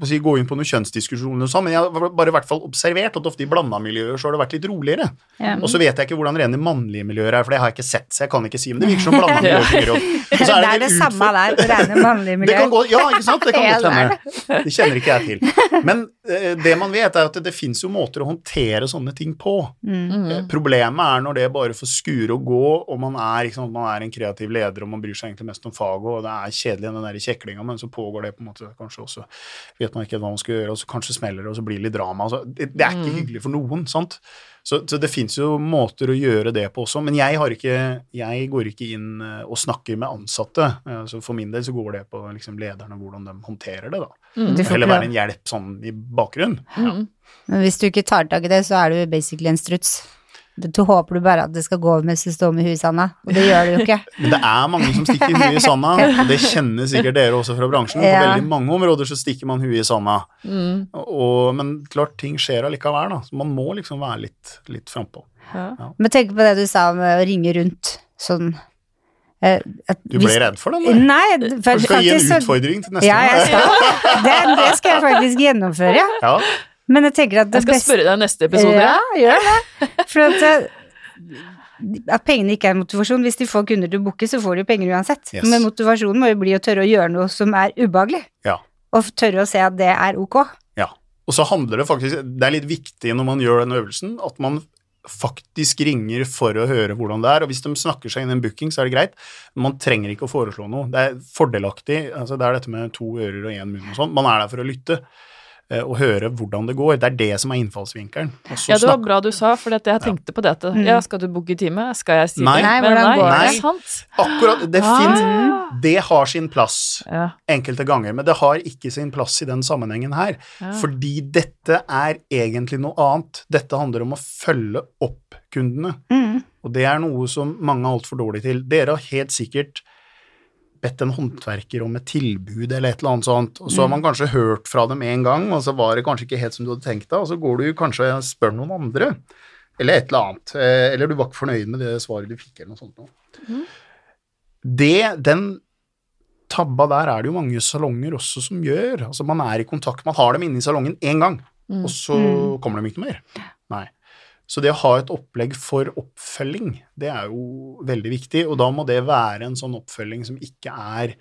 si, gå inn på noen kjønnsdiskusjoner og sånn, men jeg har bare i hvert fall observert at ofte i blanda miljøer så har det vært litt roligere. Ja. Og så vet jeg ikke hvordan rene mannlige miljøer er, for det har jeg ikke sett, så jeg kan ikke si, men det virker som blanda *laughs* miljøer *laughs* Og så er Det er det, det samme der, rene mannlige miljøer. Gå, ja, ikke sant, det kan godt hende. Det kjenner ikke jeg til. Men eh, det man vet, er at det, det fins jo måter å håndtere sånne ting på. Mm. Eh, problemet er når det bare får skure og gå, og man er, liksom, man er en kreativ leder og man bryr seg egentlig mest om faget, og det er kjedelig den der kjeklinga, men så pågår det på en måte kanskje også Vet man ikke hva man skal gjøre, og så kanskje smeller det, og så blir det litt drama. Altså, det, det, er ikke mm. hyggelig for noen, sant. Så, så det fins jo måter å gjøre det på også, men jeg, har ikke, jeg går ikke inn eh, og snakker med ansatte. Så for min del så går det på liksom lederne, hvordan de håndterer det, da. Mm. Eller være en hjelp sånn i bakgrunnen. Ja. Mm. Men hvis du ikke tar tak i det, så er du basically en struts. Du håper du bare at det skal gå over mens du står med huet i sanda, og det gjør det jo ikke. Men det er mange som stikker huet i sanda, *laughs* og det kjenner sikkert dere også fra bransjen. På veldig mange områder så stikker man huet i sanda. Mm. Og, men klart, ting skjer allikevel, da. Så man må liksom være litt, litt frampå. Ja. Ja. Men tenk på det du sa om å ringe rundt sånn at, du ble hvis, redd for det? Eller? Nei, for, du skal gi en utfordring til neste gang. Ja, skal. Det, det, skal jeg faktisk gjennomføre. Ja. Men jeg tenker at det Jeg skal best... spørre deg neste episode. Ja, gjør det. *laughs* For at, eh, at pengene ikke er motivasjon. Hvis de får kunder til å booke, så får de penger uansett. Yes. Men motivasjonen må jo bli å tørre å gjøre noe som er ubehagelig. Ja. Og tørre å se at det er ok. Ja. Og så handler det faktisk Det er litt viktig når man gjør den øvelsen, at man faktisk ringer for å høre hvordan det er. Og hvis de snakker seg inn i en booking, så er det greit. Man trenger ikke å foreslå noe. Det er fordelaktig. altså Det er dette med to ører og én munn og sånn. Man er der for å lytte. Eh, og høre hvordan det går. Det er det som er innfallsvinkelen. Ja, det var bra du sa, for jeg tenkte på dette. Mm. Ja, skal du booke time? Skal jeg si nei, det? Men nei, nei, det sant. Akkurat. Det ah. fins Det har sin plass ja. enkelte ganger, men det har ikke sin plass i den sammenhengen her. Ja. Fordi dette er egentlig noe annet. Dette handler om å følge opp kundene. Mm. Og det er noe som mange er altfor dårlige til. Dere har helt sikkert bedt en håndverker om et tilbud eller et eller annet sånt, og så har man mm. kanskje hørt fra dem en gang, og så var det kanskje ikke helt som du hadde tenkt deg, og så går du kanskje og spør noen andre, eller et eller annet, eh, eller du var ikke fornøyd med det svaret du fikk, eller noe sånt noe. Mm. Det, den tabba der er det jo mange salonger også som gjør. Altså man er i kontakt, man har dem inne i salongen én gang, og så Mm. kommer de ikke noe mer. Nei. Så det å ha et opplegg for oppfølging, det er jo veldig viktig, og da må det være en sånn oppfølging som ikke er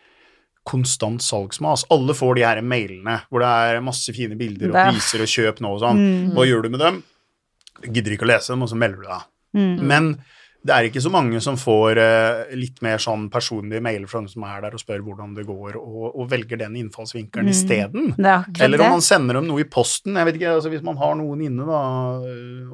konstant salgsmas. Alle får de her mailene hvor det er masse fine bilder og er- priser og kjøp nå og sånn. Mm. Hva gjør du med dem? Gidder ikke å lese dem, og så melder du deg. Mm. Men det er ikke så mange som får eh, litt mer sånn personlige mailer fra noen som er der og spør hvordan det går, og, og velger den innfallsvinkelen Mm. isteden. Er Eller om man sender dem noe i posten. jeg vet ikke, altså Hvis man har noen inne da,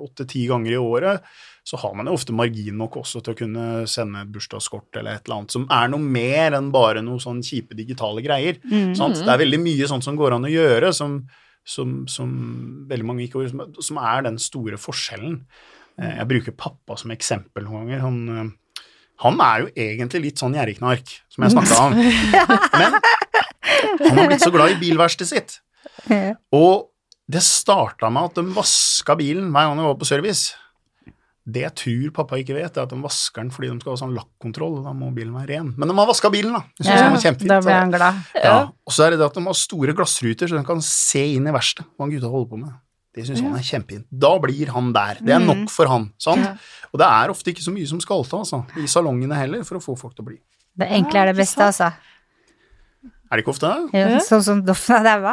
åtte-ti ganger i året, så har man jo ofte margin nok også til å kunne sende et bursdagskort eller et eller annet som er noe mer enn bare noe sånn kjipe digitale greier. Mm. Sant? Det er veldig mye sånt som går an å gjøre, som, som, som veldig mange ikke som er den store forskjellen. Eh, Jeg bruker pappa som eksempel noen ganger. Han, eh, han er jo egentlig litt sånn gjerrigknark, som jeg snakka om. *laughs* Men han har blitt så glad i bilverkstedet sitt. Og det starta med at de vaska bilen hver gang de var på service. Det jeg tror pappa ikke vet, er at de vasker den fordi de skal ha sånn lakkontroll, da må bilen være ren. Men de har vaska bilen, da. Jeg synes Ja, var kjempefint. da blir ble han glad. ja. Og så er det det at de har store glassruter, så de kan se inn i verkstedet hva gutta holder på med. Det syns han er kjempefint. Da blir han der. Det er nok for han. sant? Ja. Og det er ofte ikke så mye som skal til altså, i salongene heller, for å få folk til å bli. Det enkle er det beste, altså. Er det ikke ofte? Ja, sånn som Doffen er daua.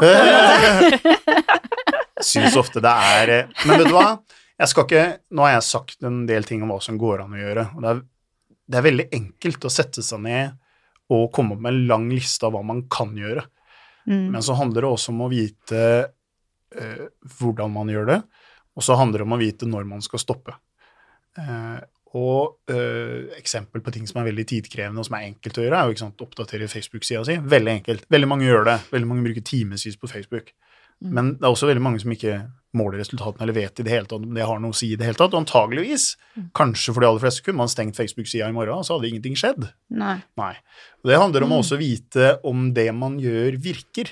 *laughs* Syns ofte det er eh, Men vet du hva? Jeg skal ikke Nå har jeg sagt en del ting om hva som går an å gjøre. og det er, det er veldig enkelt å sette seg ned og komme opp med en lang liste av hva man kan gjøre. Mm. Men så handler det også om å vite eh, hvordan man gjør det, og så handler det om å vite når man skal stoppe. Eh, og eh, eksempel på ting som er veldig tidkrevende og som er enkelt å gjøre, er jo ikke sant, oppdatere Facebook-sida si. Veldig enkelt. Veldig mange gjør det. Veldig mange bruker timevis på Facebook. Men det er også veldig mange som ikke måler resultatene eller vet i det hele tatt om det har noe å si i det hele tatt. Og antageligvis, kanskje for de aller fleste, kunne man stengt Facebook-sida i morgen, så hadde ingenting skjedd. Nei. Nei. Og det handler om å også vite om det man gjør, virker.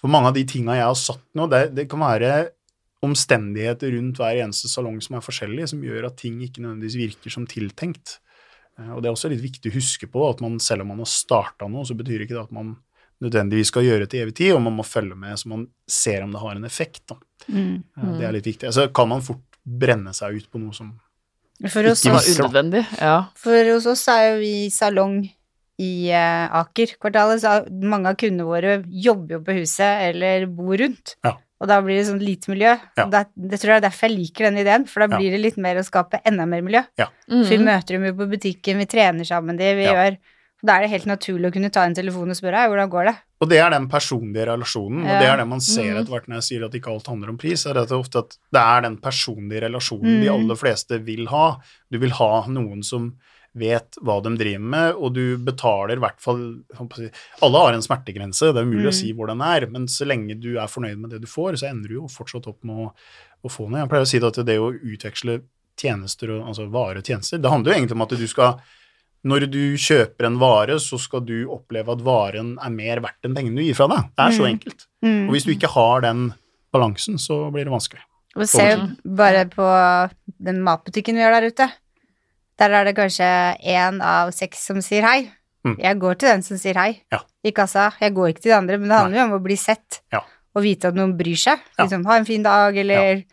For mange av de tinga jeg har satt nå, det, det kan være omstendigheter rundt hver eneste salong som er forskjellige, som gjør at ting ikke nødvendigvis virker som tiltenkt. Eh, Og det er også litt viktig å huske på at man, selv om man har starta noe, så betyr ikke det at man nødvendigvis skal gjøre det til evig tid, og man må følge med så man ser om det har en effekt. Da. Mm. Eh, Det er litt viktig. Så kan man fort brenne seg ut på noe som For Ikke Det var unødvendig. Ja. for hos oss er jo vi salong i eh, Aker-kvartalet, så mange av kundene våre jobber jo på huset eller bor rundt. Ja. Og da blir det sånn lite miljø. Ja. Det, det tror jeg er derfor jeg liker den ideen, for da Ja. blir det litt mer å skape enda mer miljø. Mm. For vi møter dem jo på butikken, vi trener sammen de, vi Ja. gjør Da er det helt naturlig å kunne ta en telefon og spørre «Hei, hvordan går det. Og det er den personlige relasjonen, og det er det man ser Mhm. etter hvert når jeg sier at ikke alt handler om pris, er at det ofte at det er den personlige relasjonen de Mhm. aller fleste vil ha. Du vil ha noen som vet hva de driver med, og du betaler i hvert fall å Alle har en smertegrense, det er umulig å Mhm. si hvor den er, men så lenge du er fornøyd med det du får, så ender du jo fortsatt opp med å, å få noe. Jeg pleier å si at det å utveksle tjenester, altså varer og tjenester, det handler jo egentlig om at du skal når du kjøper en vare, så skal du oppleve at varen er mer verdt enn pengene du gir fra deg. Det er så Mm. enkelt. Og hvis du ikke har den balansen, så blir det vanskelig. Og se bare på den matbutikken vi har der ute. Der er det kanskje én av seks som sier hei. Mm. Jeg går til den som sier hei Ja. i kassa. Jeg går ikke til de andre, men det handler jo om å bli sett Ja. og vite at noen bryr seg. Liksom, ha en fin dag, eller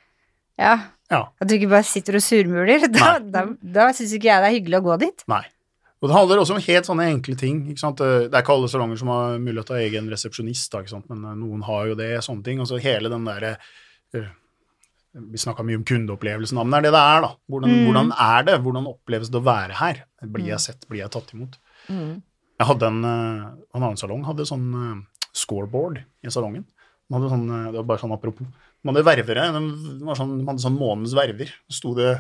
ja. Ja. At du ikke bare sitter og surmuler. *laughs* Da, Nei. da, da syns ikke jeg det er hyggelig å gå dit. Nei. Og det handler også om helt sånne enkle ting. ikke sant? Det er ikke alle salonger som har mulighet til å ha egen resepsjonist, da, ikke sant? men eh, noen har jo det, sånne ting. Og så hele den derre eh, Vi snakka mye om kundeopplevelsen, men det er det det er, da. Hvordan, Mm. hvordan er det? Hvordan oppleves det å være her? Blir jeg sett? Blir jeg tatt imot? Mm. Jeg hadde en, eh, en annen salong hadde sånn eh, scoreboard i salongen. Hadde sånn, eh, det var bare sånn apropos. De hadde ververe, de, var sånn, de hadde sånn månedens verver. Så sto det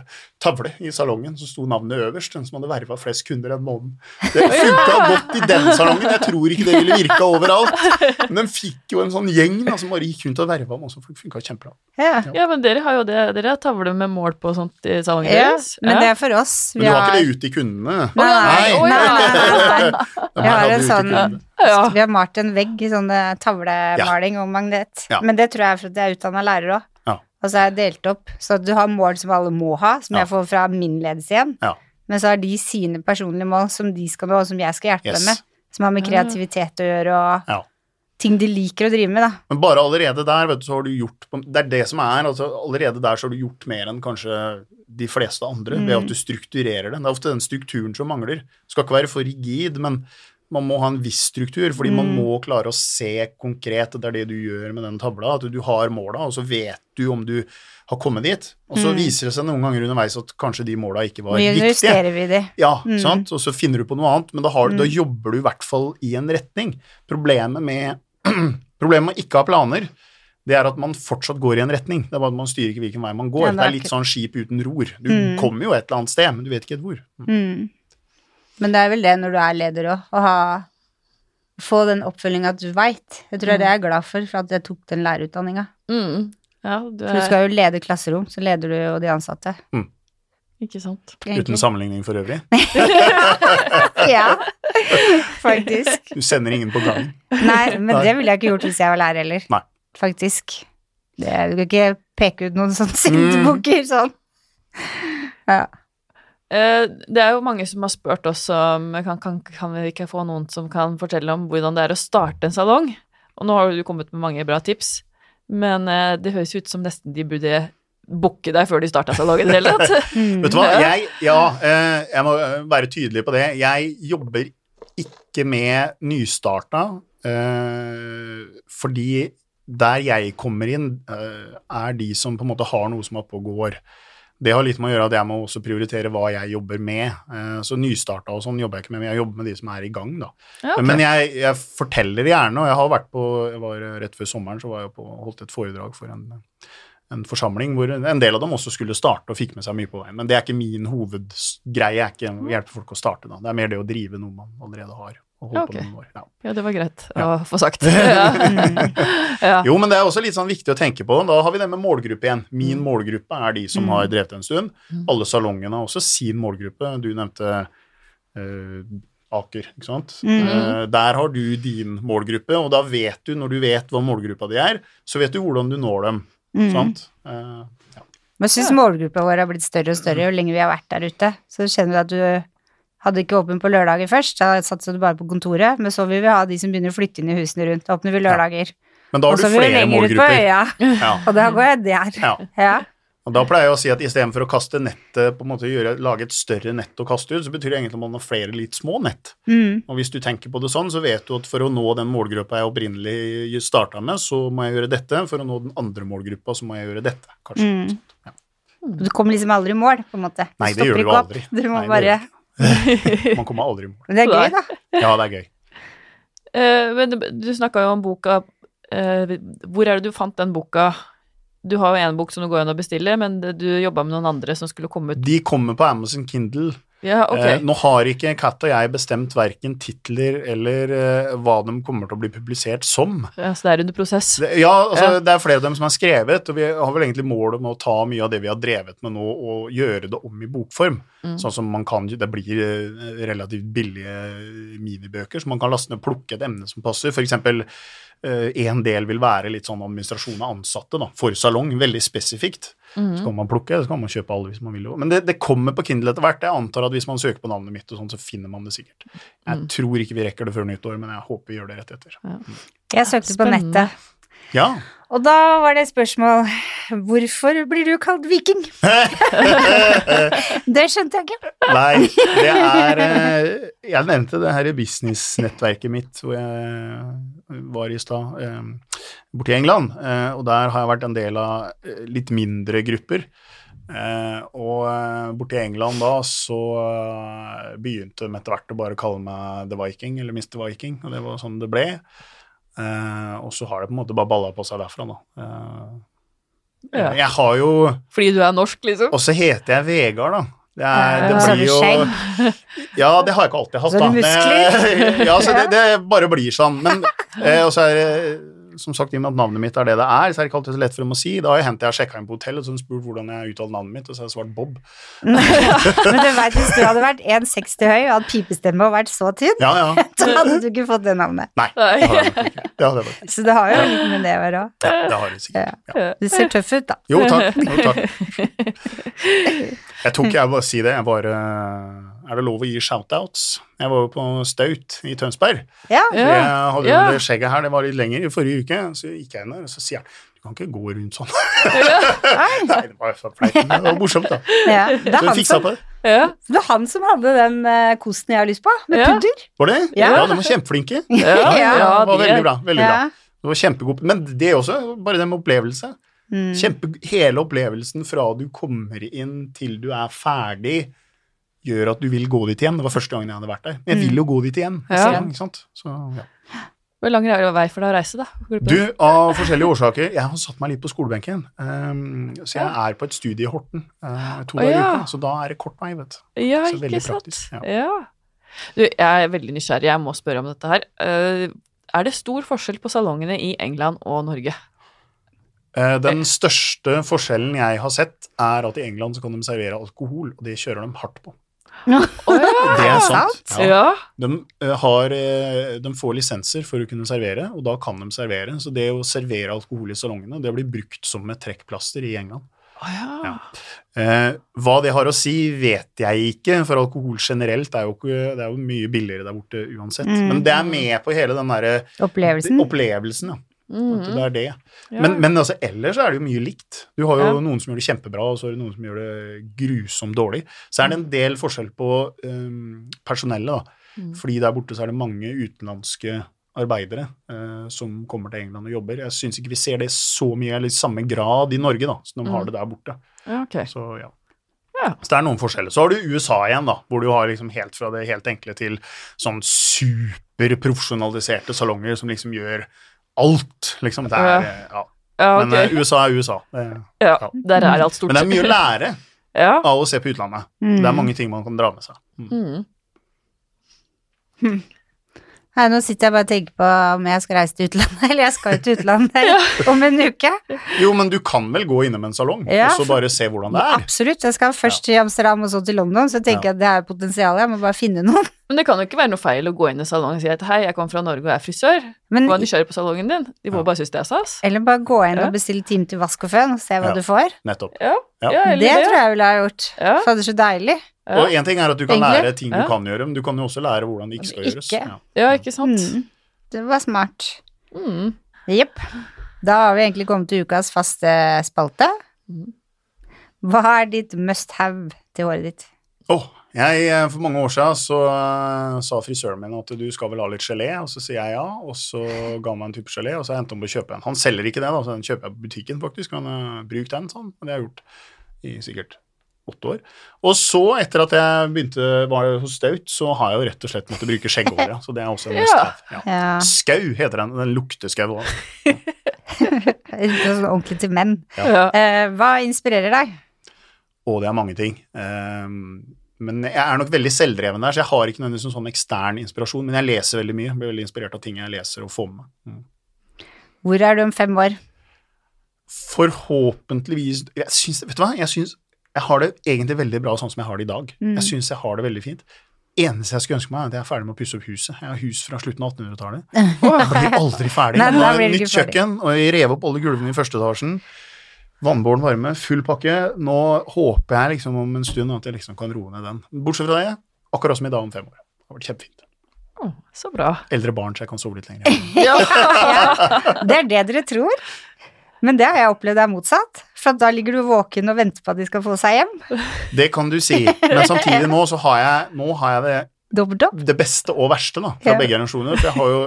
tavle i salongen, så sto navnet øverst, den som hadde verva flest kunder den måneden. Det *laughs* funka godt i den salongen, jeg tror ikke det ville virka overalt. Men de fikk jo en sånn gjeng da, som bare gikk rundt og verva dem også, det funka kjempebra. Ja. ja, men dere har jo det. Dere har tavle med mål på og sånt i salongen Ja, deres. men det er for oss. Men du har ikke det ute til kundene? Nei, nei, ja. nei, nei, *laughs* Jeg har en sånn-. Ja. Vi har malt en vegg i sånn tavlemaling tavlemaling og magnet. Ja. Men det tror jeg er fordi jeg er utdanna lærer òg. Ja. Og så er jeg delt opp, så du har mål som alle må ha, som Ja. jeg får fra min ledelse igjen. Ja. Men så har de sine personlige mål som de skal nå, og som jeg skal hjelpe Yes. dem med. som har med kreativitet å gjøre, og Ja. ting de liker å drive med, da. Men bare allerede der, vet du, så har du gjort Det er det som er, altså allerede der så har du gjort mer enn kanskje de fleste andre, ved Mm. at du strukturerer det. Det er ofte den strukturen som mangler. Skal ikke være for rigid, men man må ha en viss struktur, fordi man Mm. må klare å se konkret, at det er det du gjør med den tavla, at du har måla, og så vet du om du har kommet dit. Og så Mm. viser det seg noen ganger underveis at kanskje de måla ikke var Mye viktige. justerer vi de. Ja, Mm. sant? og så finner du på noe annet, men da, har, da Mm. jobber du i hvert fall i en retning. Problemet med, *clears throat* problemet med ikke å ha planer, det er at man fortsatt går i en retning. Det er bare at man styrer ikke hvilken vei man går. Ja, det, det er er litt sånn skip uten ror. Du Mm. kommer jo et eller annet sted, men du vet ikke helt hvor. Mm. Men det er vel det når du er leder òg, å ha få den oppfølginga at du veit. Jeg tror det er jeg er glad for, for at jeg tok den lærerutdanninga. Mm. Ja, du For du er skal jo lede klasserom, så leder du jo de ansatte. Ikke sant. egentlig. Uten sammenligning for øvrig. *laughs* ja, faktisk. Du sender ingen på gangen. Nei, men Nei. det ville jeg ikke gjort hvis jeg var lærer heller. Nei. Faktisk. Det, du kan ikke peke ut noen sånne Mm. syndebukker sånn. Ja. Eh, Det er jo mange som har spurt oss om kan, kan, kan vi ikke få noen som kan fortelle om hvordan det er å starte en salong? Og nå har du kommet med mange bra tips, men eh, det høres ut som nesten de burde booke deg før de starta salongen i det hele tatt. *laughs* Mm. Vet du hva, jeg, ja, eh, jeg må være tydelig på det. Jeg jobber ikke med nystarta, eh, fordi der jeg kommer inn, er de som på en måte har noe som er oppe og går. Det har litt med å gjøre at jeg må også prioritere hva jeg jobber med. Eh, så nystarta og sånn jobber jeg ikke med, men jeg jobber med de som er i gang, da. Ja, okay. Men jeg, jeg forteller gjerne, og jeg har vært på jeg var Rett før sommeren så var jeg på, holdt et foredrag for en, en forsamling hvor en del av dem også skulle starte og fikk med seg mye på veien. Men det er ikke min hovedgreie, er ikke å hjelpe folk å starte, da. Det er mer det å drive noe man allerede har. Og holde okay. på noen år. Ja. ja, det var greit Ja. å få sagt. *laughs* Ja. Jo, men det er også litt sånn viktig å tenke på. Da har vi det med målgruppe igjen. Min Mm. målgruppe er de som Mm. har drevet en stund. Mm. Alle salongene har også sin målgruppe. Du nevnte uh, Aker, ikke sant. Mm. Uh, der har du din målgruppe, og da vet du, når du vet hva målgruppa di er, så vet du hvordan du når dem. Mm. Sant? Uh. Men jeg syns målgruppa vår har blitt større og større jo lenger vi har vært der ute. Så kjenner vi at du hadde ikke åpent på lørdager først, da satset du bare på kontoret, men så vil vi ha de som begynner å flytte inn i husene rundt. Da åpner vi lørdager. Men da har du flere målgrupper. Ja. *laughs* og da går jeg der. Ja. Ja. Og da pleier jeg å si at istedenfor å kaste nettet, på en måte gjøre, lage et større nett å kaste ut, så betyr det egentlig at man har flere litt små nett. Mm. Og hvis du tenker på det sånn, så vet du at for å nå den målgruppa jeg opprinnelig starta med, så må jeg gjøre dette. For å nå den andre målgruppa, så må jeg gjøre dette, kanskje. Mm. Ja. Du kommer liksom aldri i mål, på en måte. Nei, det gjør du aldri. Du må Nei, bare *laughs* Man kommer aldri i mål. Men det er gøy, da. Ja, det er gøy. Uh, men du snakka jo om boka uh, Hvor er det du fant den boka? Du har jo en bok som du går inn og bestiller, men du jobba med noen andre som skulle komme ut. De kommer på Amazon Kindle. Ja, okay. Eh, nå har ikke Kat og jeg bestemt verken titler eller eh, hva de kommer til å bli publisert som. Ja, så det er under prosess. Det, ja, altså, Ja. det er flere av dem som er skrevet, og vi har vel egentlig mål om å ta mye av det vi har drevet med nå, og gjøre det om i bokform. Mm. Sånn som man kan, Det blir eh, relativt billige minibøker, så man kan laste ned og plukke et emne som passer. For eksempel en del vil være litt sånn administrasjon av ansatte, da, for salong, veldig spesifikt. Så Mhm. kan man plukke, så kan man kjøpe alle hvis man vil. Men det, det kommer på Kindle etter hvert. Jeg antar at hvis man søker på navnet mitt, og sånn, så finner man det sikkert. Jeg Mm. tror ikke vi rekker det før nyttår, men jeg håper vi gjør det rett etter. Jeg søkte på nettet, Ja. og da var det et spørsmål Hvorfor blir du kalt viking? *laughs* Det skjønte jeg ikke. Nei, det er eh, Jeg nevnte det her businessnettverket mitt hvor jeg var i stad, eh, borti England. eh, Og der har jeg vært en del av litt mindre grupper. Og borti England da så begynte de etter hvert å bare kalle meg The Viking, eller Mr. Viking, og det var sånn det ble. Eh, og så har det på en måte bare balla på seg derfra, da. Uh, Ja. Jeg har jo Fordi du er norsk, liksom? Og så heter jeg Vegard, da. Det, er, det blir jo. *laughs* Ja, det har jeg ikke alltid hatt, Så er du muskler. Det, ja, så det, *laughs* det bare blir sånn. Men uh, og så er det som sagt, i og med at navnet mitt er det det er, så er det ikke alltid så lett for dem å si. Da har jeg hentet jeg sjekka inn på hotell og så har spurte spurt hvordan jeg uttaler navnet mitt, og så har jeg svart Bob. *laughs* Men du vet, hvis du hadde vært 1,60 høy og hatt pipestemme og vært så tynn, Ja, ja. *laughs* så hadde du ikke fått det navnet. Nei, det har jeg nok ikke. Det hadde jeg nok ikke. Så det har jo litt med det å gjøre òg. Ja, det har det sikkert. Ja. Du ser tøff ut, da. Jo, takk. Jo, takk. Jeg tok, jeg bare si det, jeg bare er det lov å gi shoutouts. Jeg var jo på Staut i Tønsberg. Ja. Jeg hadde jo ja. det skjegget her, det var litt lenger i forrige uke. Så gikk jeg inn der, og så sier han du kan ikke gå rundt sånn. *laughs* Nei, det var så flaut, men det var morsomt, da. ja. Det, Så vi fiksa på det. Ja. det var han som hadde den eh, kosten jeg har lyst på, med Ja. pudder. Var det? Ja. Ja, de var kjempeflinke. Ja, Ja, ja, det var veldig bra. veldig Ja. bra. Det var kjempegod. Men det også, bare den opplevelsen. opplevelse. Mm. Kjempe, hele opplevelsen fra du kommer inn til du er ferdig, gjør at du vil gå dit igjen. Det var første gangen jeg hadde vært der. Men jeg vil jo gå dit igjen. Ja. gang, ikke sant? Så, ja. Hvor lang er vei for deg å reise, da? Gruppen? Du, av forskjellige årsaker, jeg har satt meg litt på skolebenken. Um, så jeg er på et studie i Horten uh, to dager i ja. uka, så da er det kort vei, vet du. Ja, Så ikke veldig sant. praktisk, ja. Ja. Du, jeg er veldig nysgjerrig, jeg må spørre om dette her. Uh, er det stor forskjell på salongene i England og Norge? Uh, den største forskjellen jeg har sett, er at i England så kan de servere alkohol, og det kjører de hardt på. *laughs* Det er sant. Ja. De, eh, har, eh, de får lisenser for å kunne servere, og da kan de servere. Så det å servere alkohol i salongene, det blir brukt som et trekkplaster i England. Oh, ja. Ja. Eh, hva det har å si, vet jeg ikke, for alkohol generelt er jo, ikke, det er jo mye billigere der borte uansett. Mm. Men det er med på hele den derre Opplevelsen. opplevelsen, ja. Mhm. det er det. Ja. Men, men altså, ellers er det jo mye likt. Du har jo Ja. noen som gjør det kjempebra, og så er det noen som gjør det grusomt dårlig. Så er det en del forskjell på um, personellet, da. Mm. Fordi der borte så er det mange utenlandske arbeidere uh, som kommer til England og jobber. Jeg syns ikke vi ser det så mye, eller i samme grad i Norge, da, som de har Mm. det der borte. ja, okay. Så ja. Ja. Så det er noen forskjeller. Så har du USA igjen, da, hvor du har liksom helt fra det helt enkle til sånn superprofesjonaliserte salonger som liksom gjør alt, liksom. Det er, ja. Ja, Men ok. eh, USA er USA. Det, ja, ja. der er alt stort men det er mye å lære *laughs* Ja. av å se på utlandet. Mm. Det er mange ting man kan dra med seg. Mm. Mm. Nei, nå sitter jeg bare og tenker på om jeg skal reise til utlandet, *laughs* eller jeg skal jo til utlandet om en uke. Jo, men du kan vel gå innom en salong Ja, og så bare se hvordan det er? Absolutt. Jeg skal først til Amsterdam og så til London, så jeg tenker jeg at det er potensial. Jeg må bare finne noen. Men det kan jo ikke være noe feil å gå inn i salongen og si at hei, jeg kommer fra Norge og er frisør. Men, du nysgjerrig på salongen din. De må Ja. bare synes det er stas. eller bare gå inn Ja. og bestille time til vask og føn og se hva Ja. du får. Nettopp. Ja, Ja. ja Det det. tror jeg ville ha gjort. Ja. Fader, så deilig. Og én ting er at du kan Egentlig. lære ting du Ja. kan gjøre, men du kan jo også lære hvordan det ikke skal Ikke. gjøres. Ja. ja, ikke sant? Mm. Det var smart. Mm. Da har vi egentlig kommet til ukas faste spalte. Hva er ditt must have til håret ditt? Oh, jeg, eh, For mange år siden så uh, sa frisøren min at du skal vel ha litt gelé, og så sier jeg ja, og så ga han meg en type gelé, og så endte han på å kjøpe en. Han selger ikke det, da, så den kjøper jeg på butikken, faktisk. Men uh, Bruk den, sånn. Og det har jeg gjort i sikkert åtte år. Og så, etter at jeg begynte var hos Staut, så har jeg jo rett og slett måttet bruke skjeggolje. Så det er også en *laughs* Ja. Ja. Ja, Skau heter den. Den lukter skau òg. *laughs* sånn ordentlig til menn. Ja. Uh, hva inspirerer deg? Og det er mange ting. Uh, men jeg er nok veldig selvdreven der, så jeg har ikke nødvendigvis sånn ekstern inspirasjon. Men jeg leser veldig mye. Blir veldig inspirert av ting jeg leser og får med meg. Mm. Hvor er du om fem år? Forhåpentligvis jeg syns, Vet du hva? Jeg syns jeg har det egentlig veldig bra sånn som jeg har det i dag. Mm. Jeg syns jeg har det veldig fint. Eneste jeg skulle ønske meg, er at jeg er ferdig med å pusse opp huset. Jeg har hus fra slutten av 1800-tallet. *laughs* Jeg blir aldri ferdig. Nei, jeg du nytt kjøkken, og jeg rev opp alle gulvene i første etasjen. Vannbåren varme, full pakke. Nå håper jeg liksom om en stund at jeg liksom kan roe ned den. Bortsett fra det, akkurat som i dag om fem år. Det har vært kjempefint. Oh, så bra. Eldre barn, så jeg kan sove litt lenger. Ja. *laughs* Ja, det er det dere tror. Men det har jeg opplevd er motsatt. For da ligger du våken og venter på at de skal få seg hjem. Det kan du si. Men samtidig *laughs* nå så har jeg, nå har jeg det, det beste og verste da, fra Ja. begge generasjoner. For jeg har jo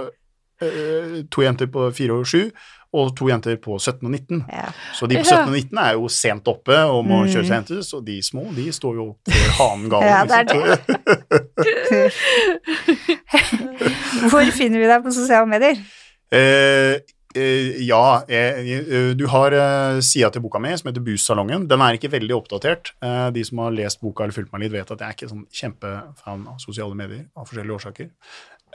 øh, to jenter på 4 og 7, og to jenter på 17 og 19. Ja. Så de på 17 og 19 er jo sent oppe og må Mm. kjøre seg hentes, og de små de står jo før hanen gal. Ja, det er *laughs* Hvor finner vi deg på sosiale medier? Eh, ja, eh, eh, du har eh, sida til boka mi som heter Bussalongen. Den er ikke veldig oppdatert. Eh, de som har lest boka eller fulgt meg litt, vet at jeg er ikke sånn kjempefan av sosiale medier av forskjellige årsaker.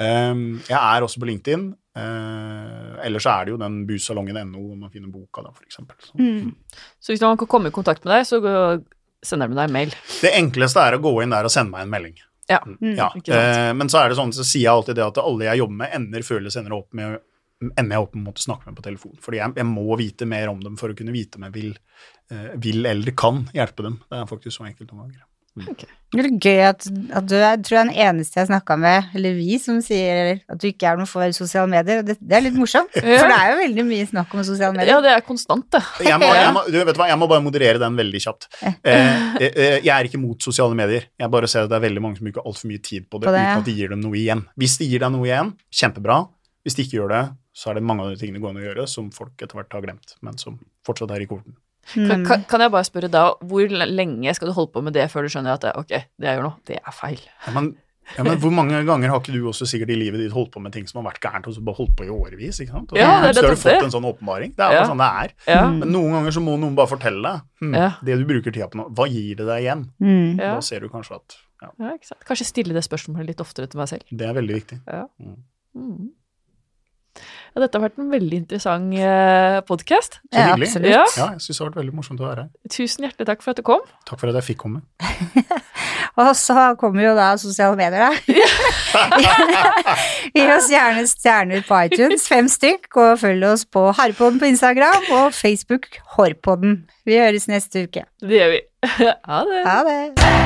Eh, jeg er også på LinkedIn. Eh, ellers så er det jo den bussalongen.no hvor man finner boka, da, eksempel. Så, Mm. Så hvis man kan komme i kontakt med deg, så sender de deg en mail. Det enkleste er å gå inn der og sende meg en melding. Ja. Mm, ja. sant. Eh, men så er det sånn, så sier jeg alltid det at alle jeg jobber med, ender før eller senere opp med ender jeg opp med å snakke med på telefon. Fordi jeg, jeg må vite mer om dem for å kunne vite om jeg vil, eh, vil eller kan hjelpe dem. Det er faktisk så enkelt noen ganger. Det er gøy at, at du er, tror jeg er den eneste jeg snakka med, eller vi, som sier at du ikke er noe for sosiale medier. Det, det er litt morsomt, Ja. for det er jo veldig mye snakk om sosiale medier. Ja, det er konstant, det. Jeg må, jeg, må, du, vet hva, jeg må bare moderere den veldig kjapt. Eh, eh, jeg er ikke mot sosiale medier. Jeg bare ser at det er veldig mange som bruker altfor mye tid på det, På det, ja. uten at de gir dem noe igjen. Hvis de gir deg noe igjen, kjempebra. Hvis de ikke gjør det, så er det mange av de tingene gående å gjøre som folk etter hvert har glemt, men som fortsatt er i korten. Kan, Mm. kan, kan jeg bare spørre da, hvor lenge skal du holde på med det før du skjønner at det, ok, det jeg gjør nå, det er feil? Ja, men, ja, men hvor mange ganger har ikke du også sikkert i livet ditt holdt på med ting som har vært gærent, og så bare holdt på i årevis, ikke sant? Og Ja, det så har du fått en sånn åpenbaring. Det er bare Ja. sånn det er. Ja. Men noen ganger så må noen bare fortelle deg hm, Ja. det du bruker tida på nå, hva gir det deg igjen? Mm. Ja. Da ser du kanskje at ja, ja, ikke sant. Kanskje stille det spørsmålet litt oftere til meg selv. det er veldig viktig. Mm. Ja, dette har vært en veldig interessant eh, podkast. Så Ja, hyggelig. Ja. Ja, jeg syns det har vært veldig morsomt å være her. Tusen hjertelig takk for at du kom. Takk for at jeg fikk komme. *laughs* Og så kommer jo da sosiale medier, da. *laughs* *laughs* Gi oss gjerne stjerner på iTunes, fem stykk, og følg oss på Harpodden på Instagram og Facebook Hårpodden. Vi høres neste uke. Det gjør vi. Ha det. Ha det.